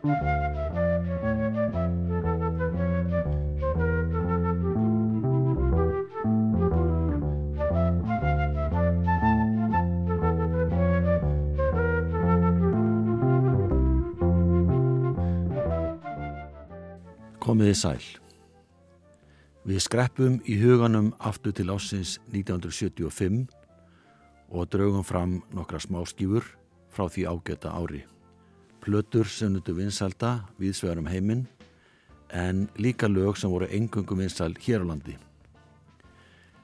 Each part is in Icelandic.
Komiði sæl. Við skreppum í huganum aftur til ásins 1975 og draugum fram nokkra smáskýfur frá því ágæta ári. Plötur sem nutu vinsalda við svegarum heiminn en líka lög sem voru engungum vinsal hér á landi.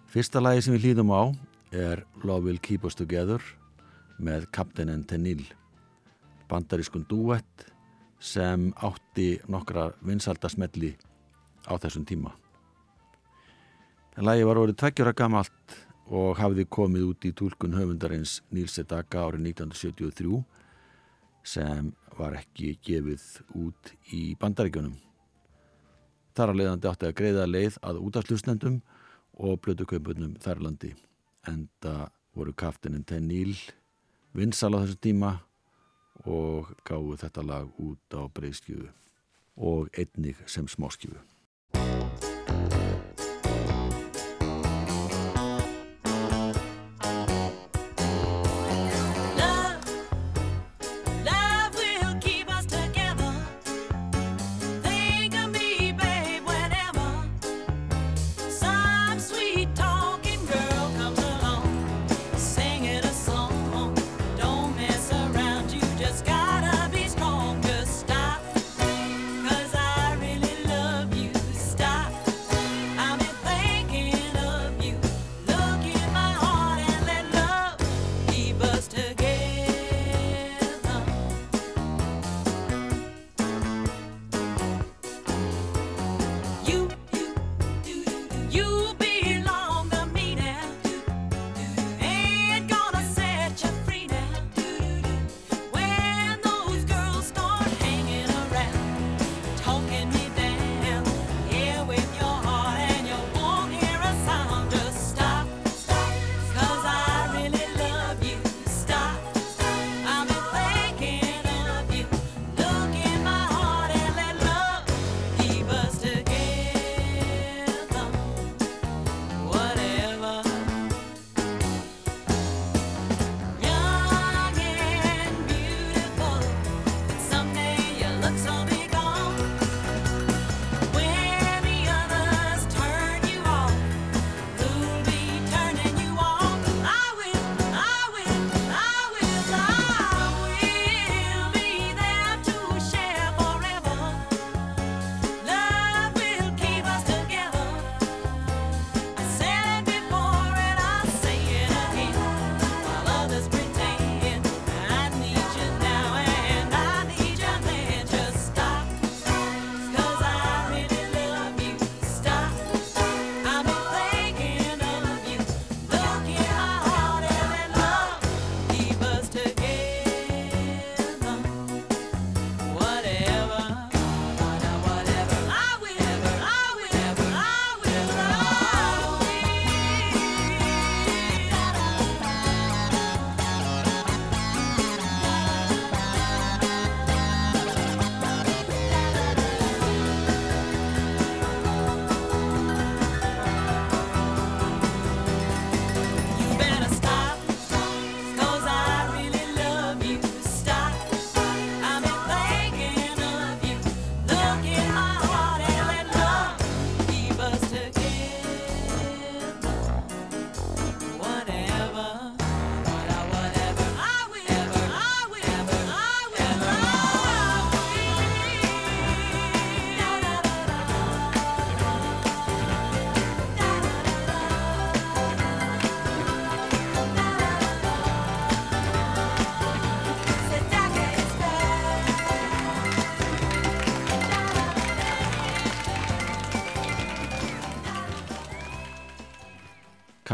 Fyrsta lagi sem við hlýðum á er Love Will Keep Us Together með Captain and Tenil, bandarískun duett sem átti nokkra vinsaldasmelli á þessum tíma. En lagi var orðið tveggjóra gamalt og hafði komið út í tólkun höfundarins Níls Edaka árið 1973 sem var ekki gefið út í bandaríkjunum. Þar að leiðandi átti að greiða leið að útafslustnendum og blödukaupurnum þærlandi. Enda voru kaftinin Tenníl vinsal á þessum tíma og gáðu þetta lag út á breyðskjöfu og einnig sem smáskjöfu.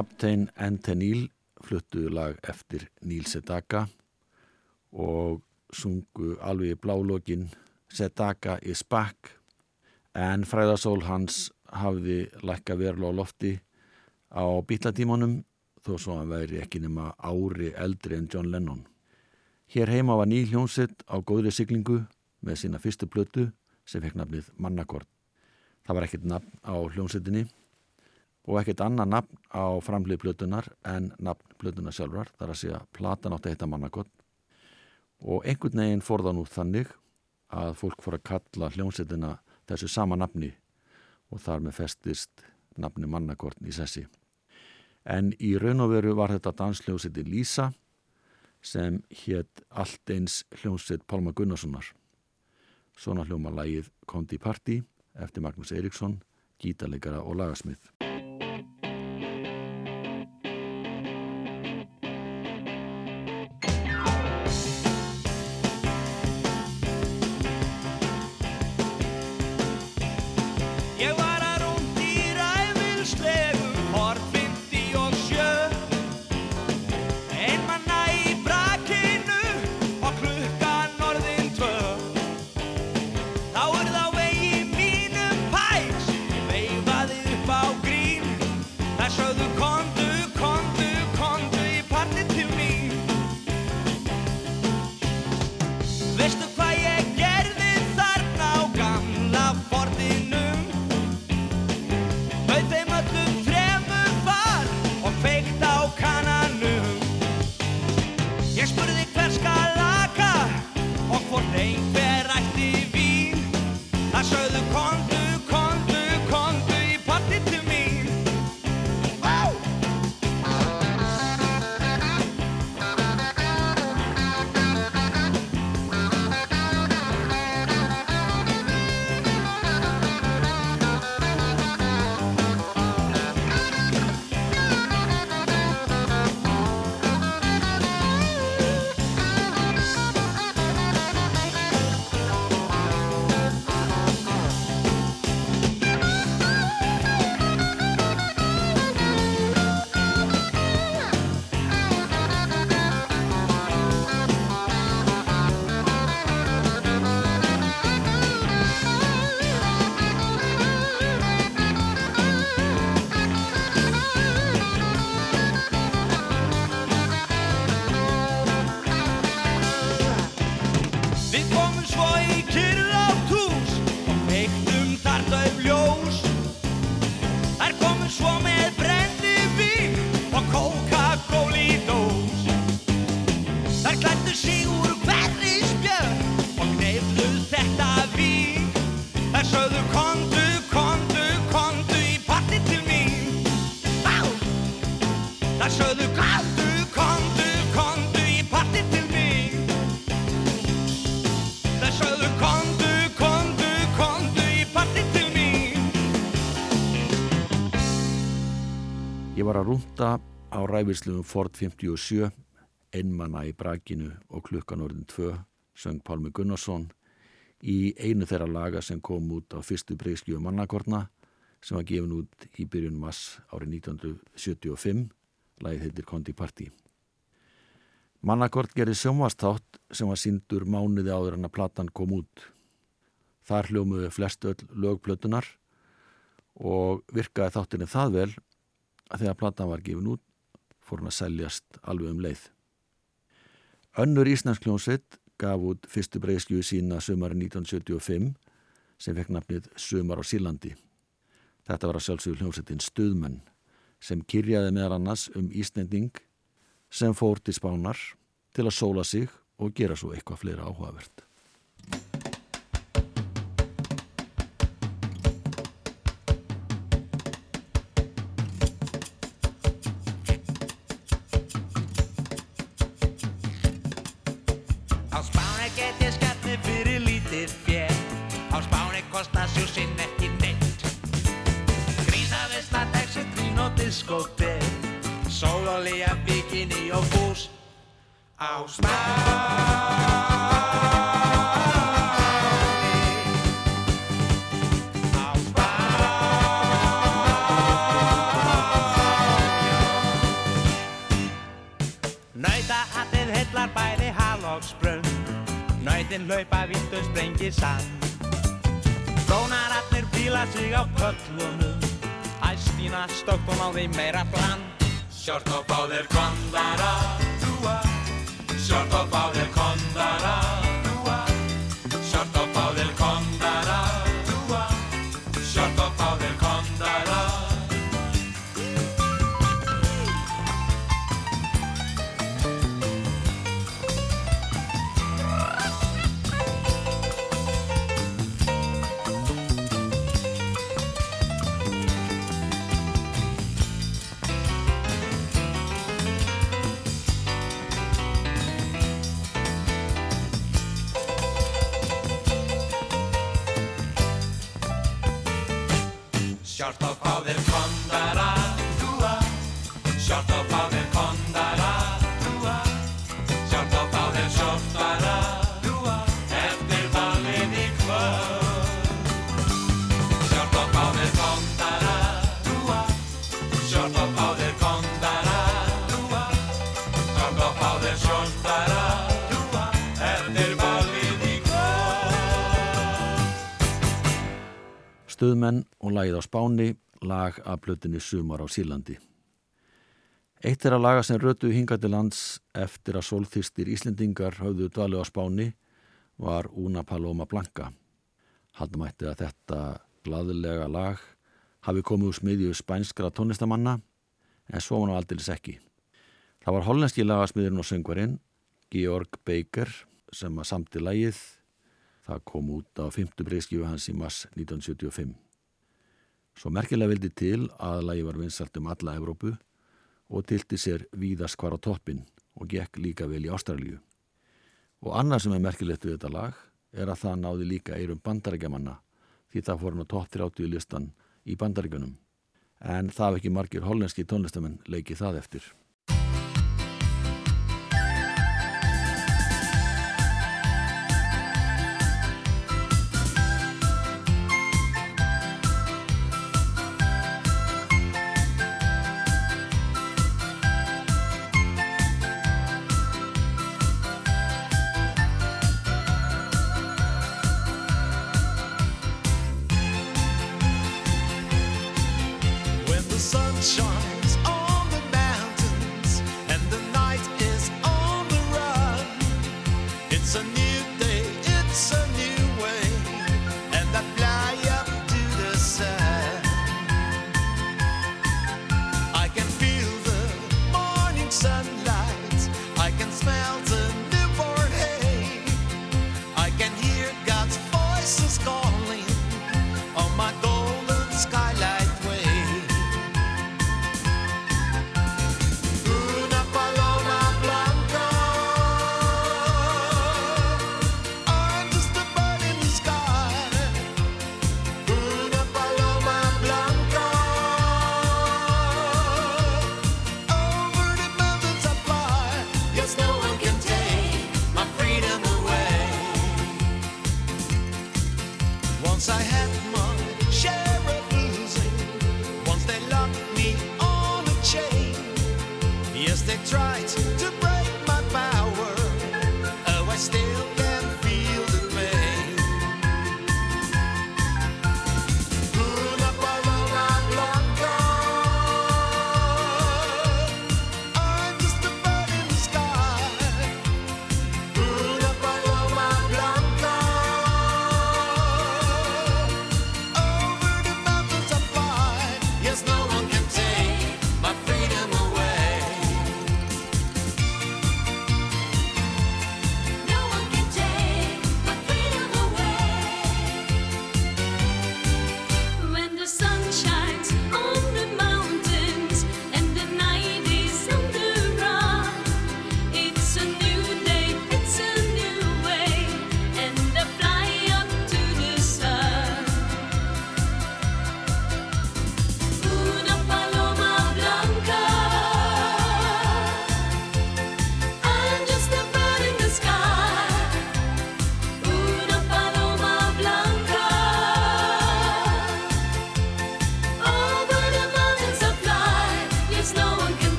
Kaptein Antenil fluttuðu lag eftir Níl Sedaka og sungu alveg í blálogin Sedaka is back en fræðasól hans hafði lækka verulega á lofti á bítlatímanum þó svo hann væri ekki nema ári eldri en John Lennon. Hér heima var Níl Hjónsitt á góðri siglingu með sína fyrstu blötu sem fekk nafnið Mannakort. Það var ekkert nafn á hljómsettinni og ekkert annað nafn á framlið blötunar en nafn blötunar sjálfar, þar að segja platan átti að heita Mannakort og einhvern veginn fór það nú þannig að fólk fór að kalla hljómsettina þessu sama nafni og þar með festist nafni Mannakort í sessi. En í raun og veru var þetta dansljómsetti Lísa sem hétt allt eins hljómsett Pálma Gunnarssonar. Svona hljóma lægið Kondi Parti eftir Magnús Eriksson, gítarleikara og lagasmið. Var á ræfislugum Ford 57 einmanna í brakinu og klukkan orðin 2 söng Pálmi Gunnarsson í einu þeirra laga sem kom út á fyrstu breyskju mannakortna sem var gefin út í byrjun mass árið 1975 lagið heitir Kondi Parti Mannakort gerði sjónvastátt sem var síndur mánuði áður en að platan kom út. Þar hljómuðu flest öll lögplötunar og virkaði þáttinni það vel að þegar platan var gefin út fór hann að seljast alveg um leið. Önnur Íslandsljónsveit gaf út fyrstu breyskju sína sömari 1975 sem fekk nafnið Sömar á Sílandi. Þetta var að sjálfsögur hljómsveitin Stuðmenn sem kyrjaði meðal annars um Íslanding sem fór til spánar til að sóla sig og gera svo eitthvað fleira áhugavert. Nautin hlaupa vilt og sprengir sand. Dónararnir fíla sig á köllunum Æstína stókt og náði meira bland. Sjort og báðir kondara Sjort og báðir kondara stuðmenn og lagið á Spáni, lag af plötinni Sumar á Sílandi. Eitt er að laga sem rötu hingati lands eftir að sólþýrstir Íslendingar höfðu dvalið á Spáni var Una Paloma Blanca. Haldum ætti að þetta glaðilega lag hafi komið úr smiðju spænskra tónlistamanna en svo var nú aldils ekki. Það var hollenski lagasmiðurinn og söngvarinn Georg Baker sem að samti lagið. Það kom út á 5. breyskífu hans í mass 1975. Svo merkilega vildi til að lagi var vinsalt um alla Evrópu og tilti sér víðast hvar á toppin og gekk líka vel í Ástralju. Og annað sem er merkilegt við þetta lag er að það náði líka eirum bandarækjamanna því það fór hann á topp 30 listan í bandaríkunum. En það hef ekki margir hollenski tónlistamenn leikið það eftir.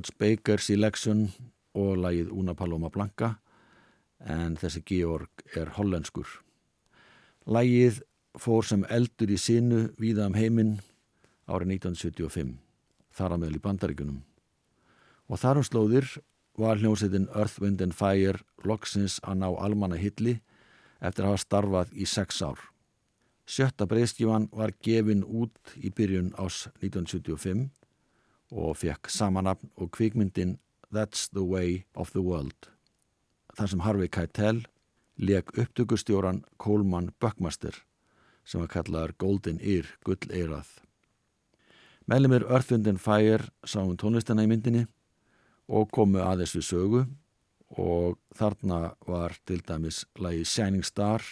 George Baker Selection og lagið Una Paloma Blanca en þessi Georg er hollenskur. Lagið fór sem eldur í sinu víða um heiminn árið 1975, þar að meðal í bandaríkunum. Og þar um slóðir var hljómsveitin Earth, Wind and Fire loksins að ná almanna hilli eftir að hafa starfað í sex ár. Sjötta breyskífan var gefin út í byrjun ás 1975 og fekk samanapn og kvikmyndin That's the Way of the World. Þar sem Harvey Keitel leik upptökustjóran Coleman Buckmaster sem var kallaður Golden Ear, gull eirað. Meðlumir and Fire sáum tónlistina í myndinni og komu aðeins við sögu og þarna var til dæmis lagi Shining Star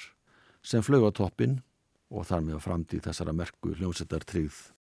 sem flög á toppin og þar með framtíð þessara merku hljómsettar tryggð.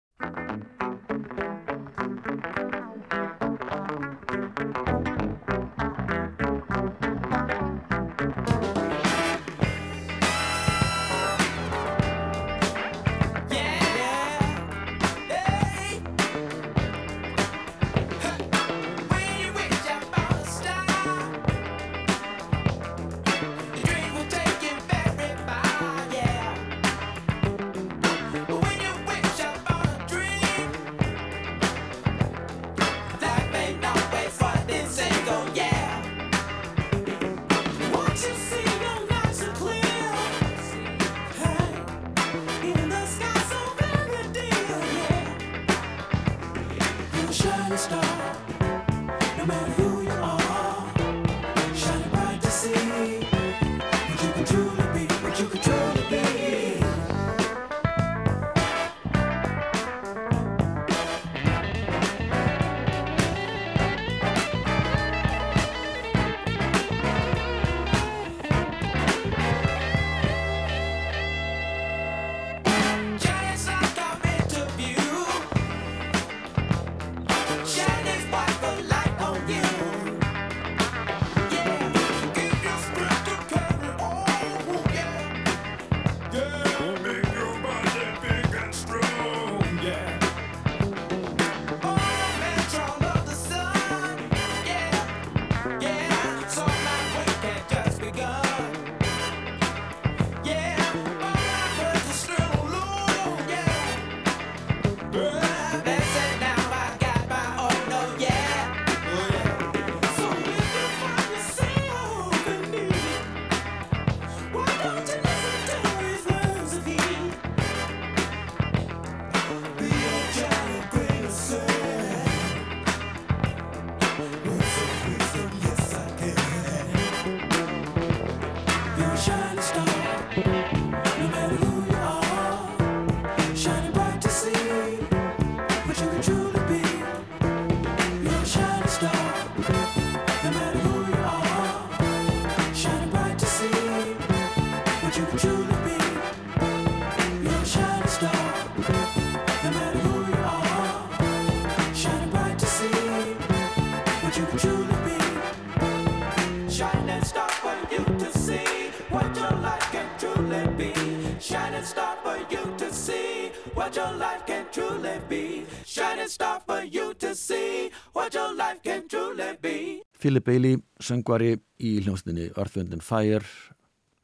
Your life can truly be. Shining star for you to see what your life can truly be. Philip Bailey, söngvari í hljómsdynni Earth, Wind and Fire,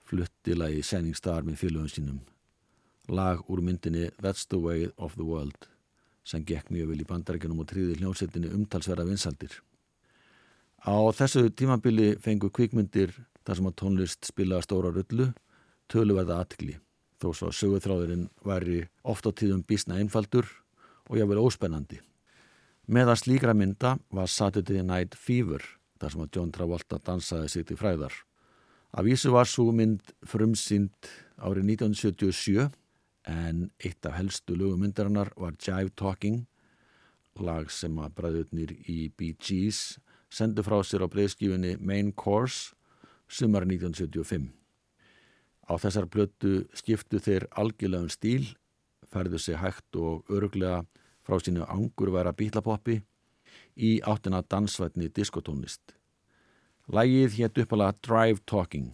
flutti lagi Shining Star með félögum sínum. Lag úr myndinni That's the Way of the World sem gekk mjög vel í bandarækjunum og tríði hljómsettinni umtalsverða vinsaldir. Á þessu tímabili fengu kvikmyndir þar sem að tónlist spilaði stóra rullu, töluverða aðtikli, þó svo söguþráðurinn væri oft á tíðum bísna einfaldur og jáfnvel óspennandi. Meðan slíkra mynda var Saturday Night Fever, þar sem að John Travolta dansaði sig til fræðar. Af vísu var svo mynd frumsýnd árið 1977 en eitt af helstu lögumyndarinnar var Jive Talking, lag sem að bræðurnir í Bee Gees sendu frá sér á breyðskífunni Main Course sumar 1975. Á þessar blötu skiptu þeir algjörlegum stíl, færðu sig hægt og öruglega frá sínu angurværa bílapoppi í áttina dansvætni diskotónlist. Lægið hétt uppalega Drive Talking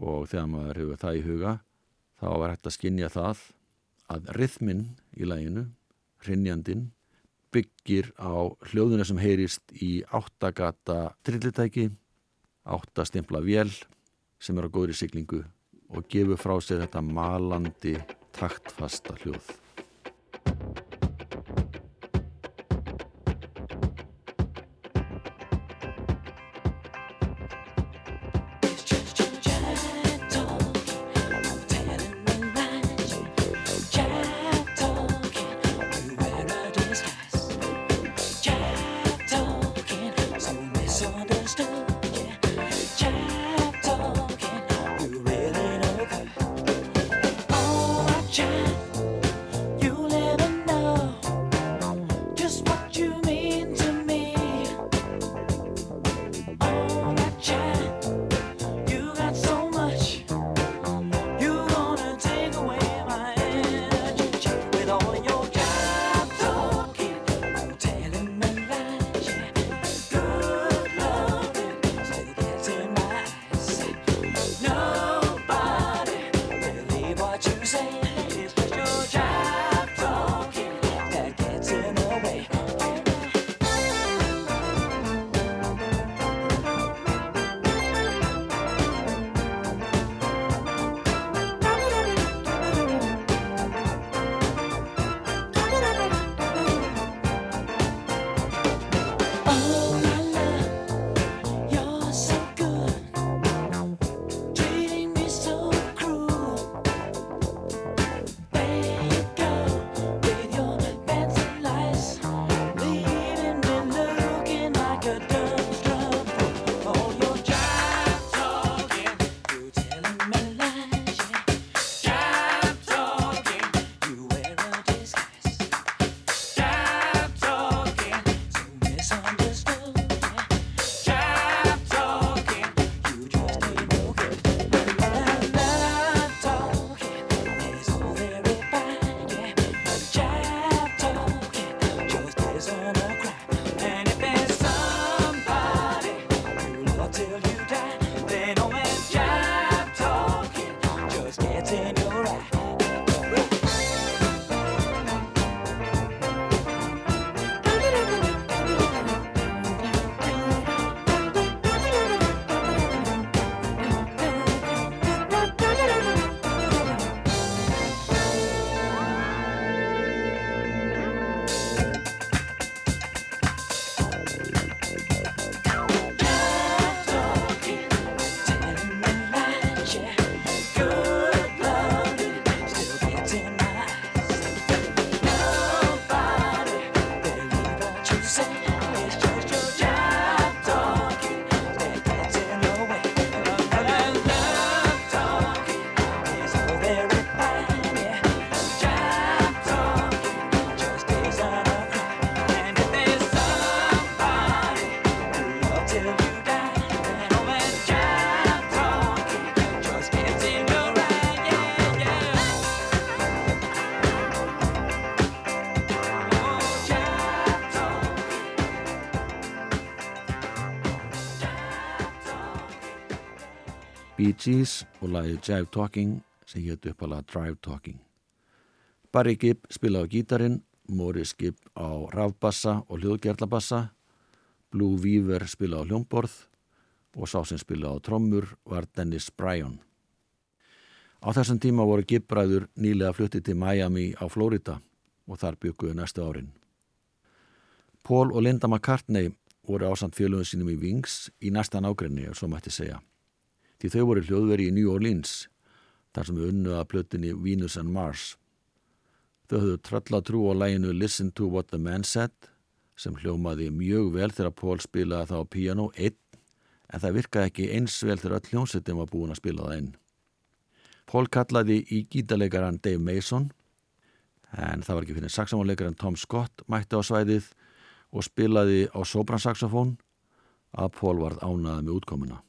og þegar maður hefur það í huga þá var hægt að skinja það að rithmin í læginu, hrinnjandin, byggir á hljóðuna sem heyrist í áttagata trillitæki, áttastimpla vél sem er á góðri siglingu og gefur frá sér þetta malandi taktfasta hljóð. Oh. Gees og lagið Jive Talking sem hétt uppalega Drive Talking. Barry Gibb spilaði á gítarin, Morris Gibb á rafbassa og hljóðgerlabassa, Blue Weaver spilaði á hljómborð og sá sem spilaði á trommur var Dennis Bryan. Á þessum tíma voru Gibb-bræður nýlega fluttið til Miami á Florida og þar bygguðu næstu árin. Paul og Linda McCartney voru ásand fjölugum sínum í Wings í næsta nágrenni, ef svo mætti segja. Því þau voru hljóðveri í New Orleans, þar sem unnu að plötinni Venus and Mars. Þau höfðu tralla trú á læginu Listen to what the man said, sem hljómaði mjög vel þegar Paul spilaði það á piano einn, en það virkaði ekki eins vel þegar öll hljómsettin var búin að spila það inn. Paul kallaði í gítarleikaran Dave Mason, en það var ekki fyrir saxofónleikaran Tom Scott mætti á svæðið og spilaði á sopransaxofón að Paul varð ánaði með útkomuna.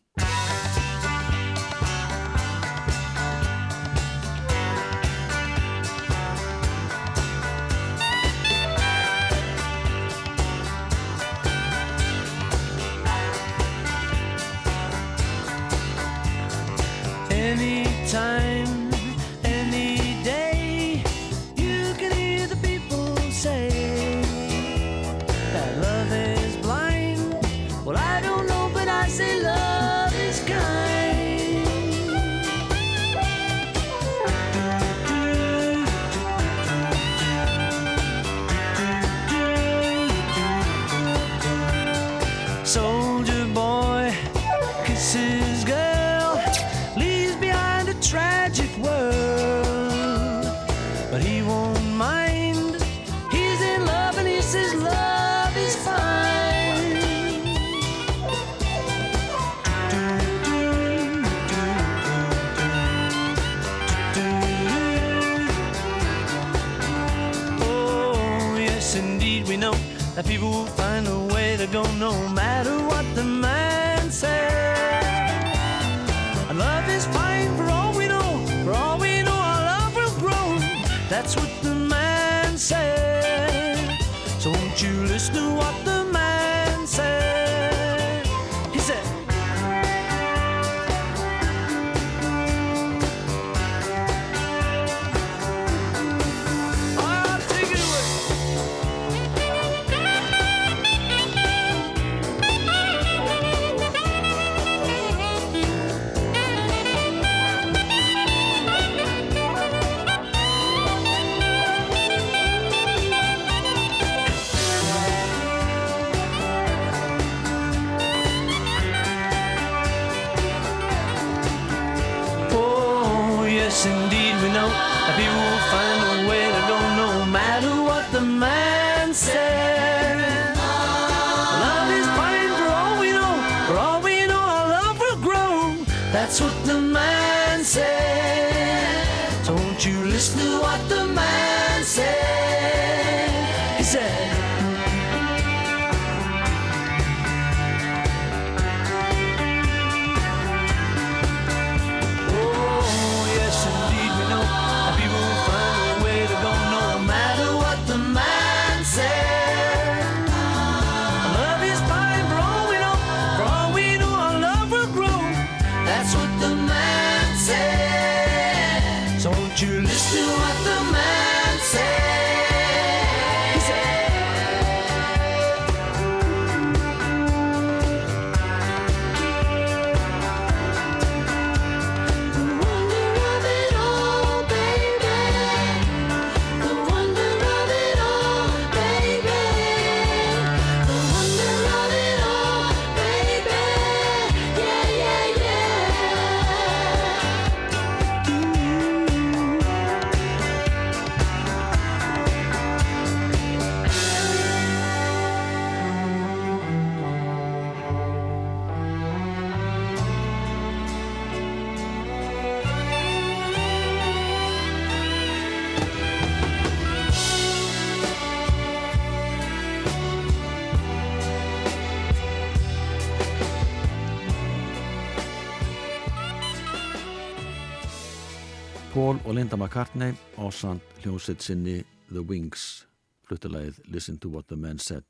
Paul og McCartney ásand hljómsveit sinni The Wings fluttulegið Listen to what the man said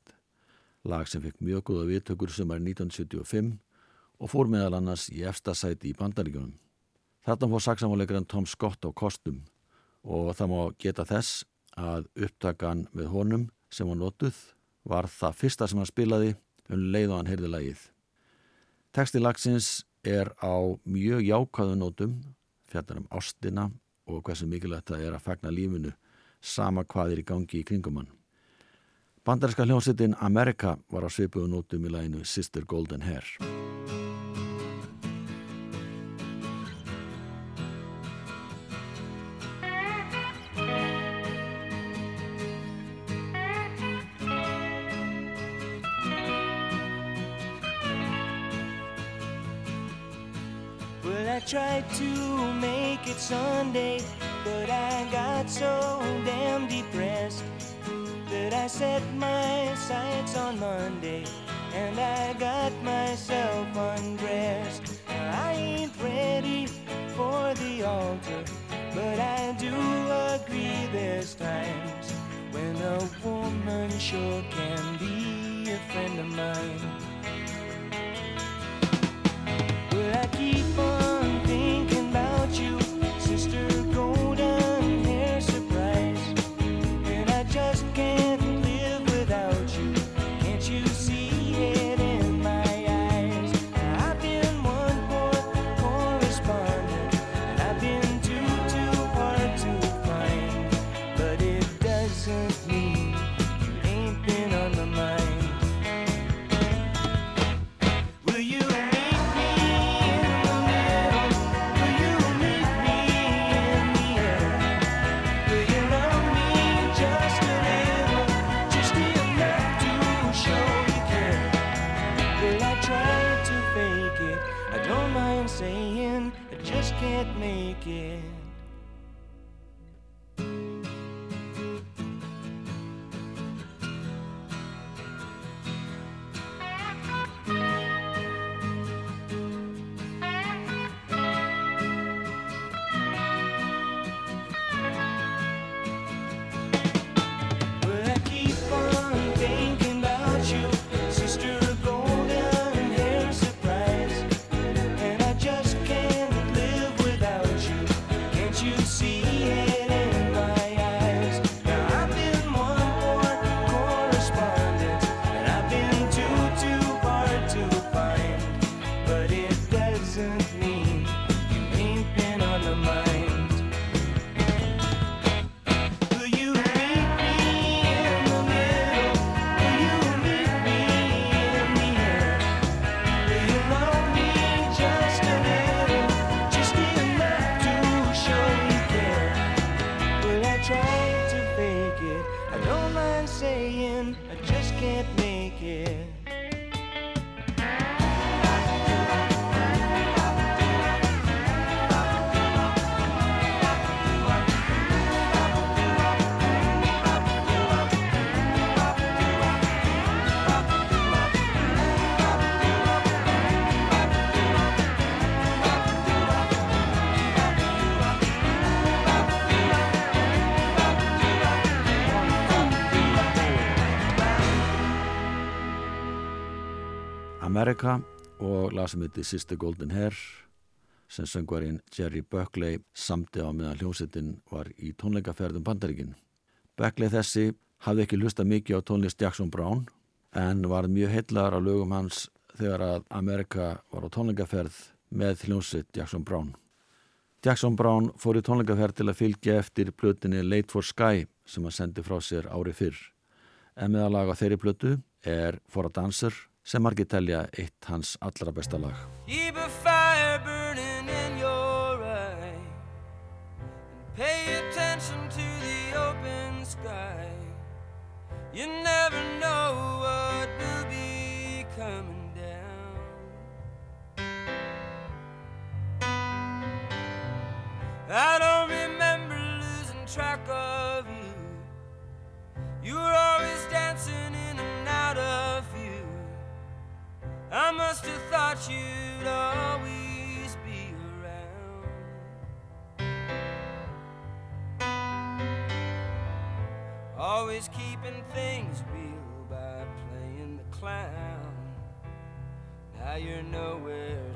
lag sem fekk mjög góða viðtökur sem er 1975 og fór meðal annars í efsta sæti í bandaríkjunum. Þarna fór saksamáleikarinn Tom Scott á kostum og það má geta þess að upptakan með honum sem var notuð var það fyrsta sem hann spilaði um leið og hann heyrði lagið. Teksti lagsins er á mjög jákvæðu nótum, fjallar um ástina og hversu mikilvægt það er að fagna lífinu sama hvað er í gangi í kringum hann. Bandarinska hljómsittin Amerika var á svipuðu nótum í læginu Sister Golden Hair. It Sunday, but I got so damn depressed that I set my sights on Monday and I got myself undressed. I ain't ready for the altar, but I do agree there's times when a woman sure can be a friend of mine. of me. Amerika og lag sem heiti Sister Golden Hair sem söngvarinn Jerry Buckley samti á meðan hljómsettin var í tónleikaferðum Bandaríkin. Buckley þessi hafði ekki lusta mikið á tónlist Jackson Brown en var mjög heillar á lögum hans þegar að Amerika var á tónleikaferð með hljómsett Jackson Brown. Jackson Brown fór í tónleikaferð til að fylgja eftir plötinni Late for Sky sem hann sendi frá sér ári fyrr. En meðal lag á þeirri plötu er For a Dancer sem margir telja eitt hans allra besta lag. Keep a fire burning in your eye. Pay attention to the open sky. You never know what will be coming you'd always be around. Always keeping things real by playing the clown. Now you're nowhere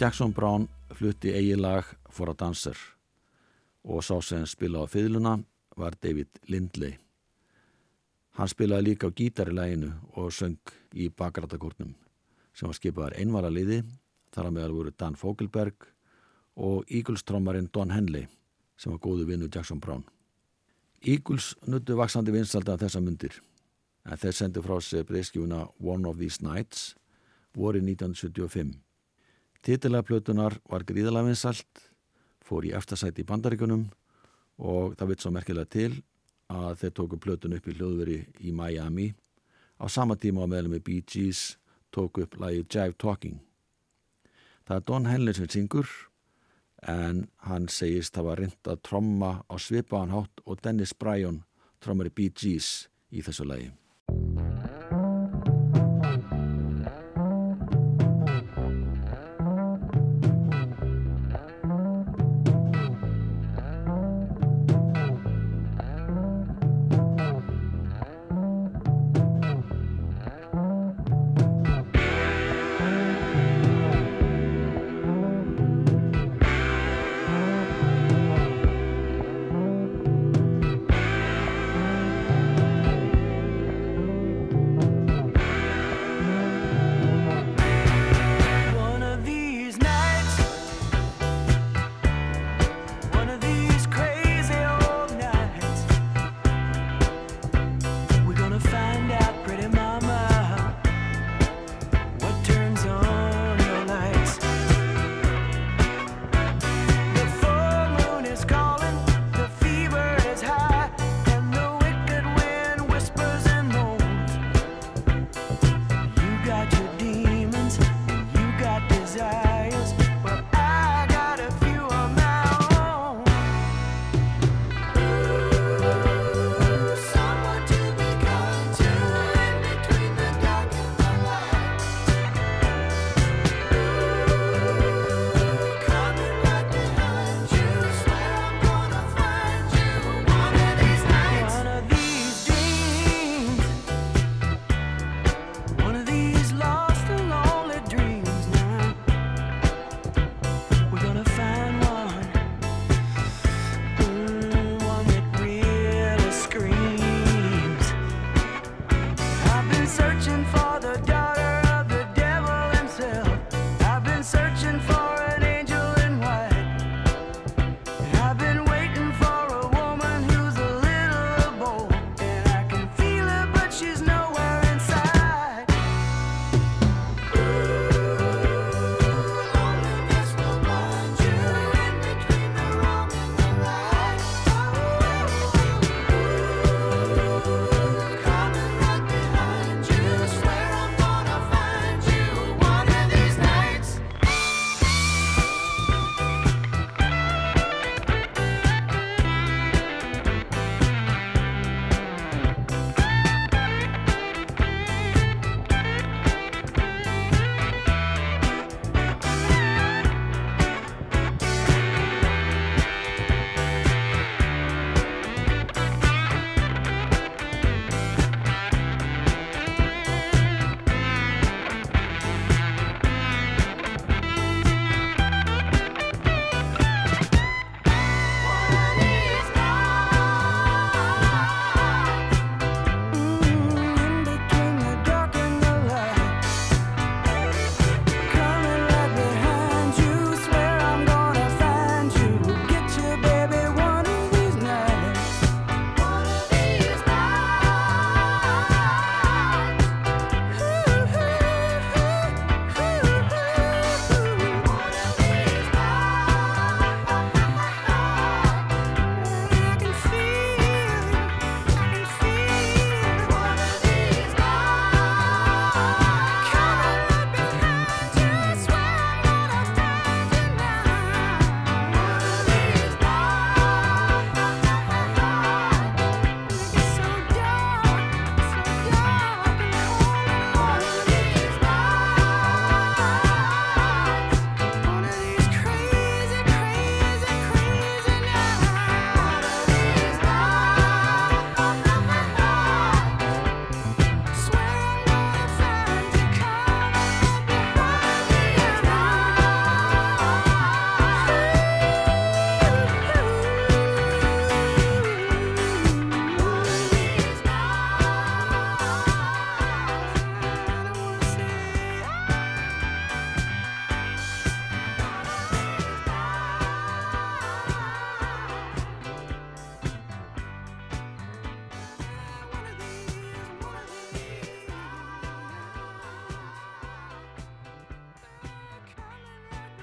Jackson Brown flutti eigi lag For a Dancer og sá sem spila á fiðluna var David Lindley. Hann spilaði líka á gítar í læginu og söng í bakrættakórnum sem var skipaðar einvara liði þar að meðal voru Dan Fogelberg og Eagles-trommarinn Don Henley sem var góðu vinnu Jackson Brown. Eagles nuttu vaksandi vinsalda af þessa myndir en þeir sendi frá sig breyskjúna One of These Nights voru 1975. Titilega plötunar var gríðalega vinsalt, fór í eftirsæti í bandaríkunum og það vitt svo merkilega til að þeir tóku plötun upp í hljóðveri í Miami á sama tíma á meðlum með Bee Gees tóku upp lagi Jive Talking. Það er Don Henley sem syngur en hann segist var reynd að tromma á svipaðan hátt og Dennis Bryan trommar í Bee Gees í þessu lagi.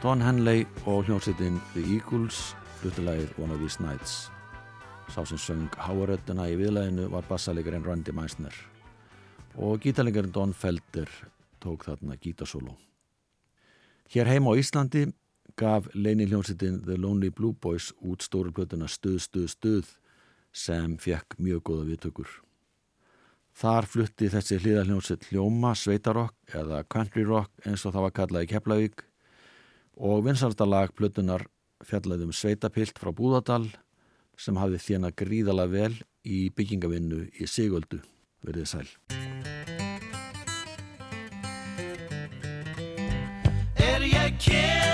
Don Henley og hljómsveitin The Eagles fluttilegið One of These Nights. Sá sem söng háarödduna í viðlæðinu var bassalegarinn Randy Meisner og gítarlegarinn Don Felder tók þarna gítasólu. Hér heima á Íslandi gaf leini hljómsveitin The Lonely Blue Boys út stóruplötuna Stuð, Stuð, Stuð sem fekk mjög góða viðtökur. Þar flutti þessi hlýðarhljómsveit hljóma, sveitarokk eða country rock eins og það var kallað í Keflavík og vinsardalag plötunar fjallaði um sveitapilt frá Búðardal sem hafði þjena gríðala vel í byggingavinnu í Sigöldu, verið sæl. Er ég kem heim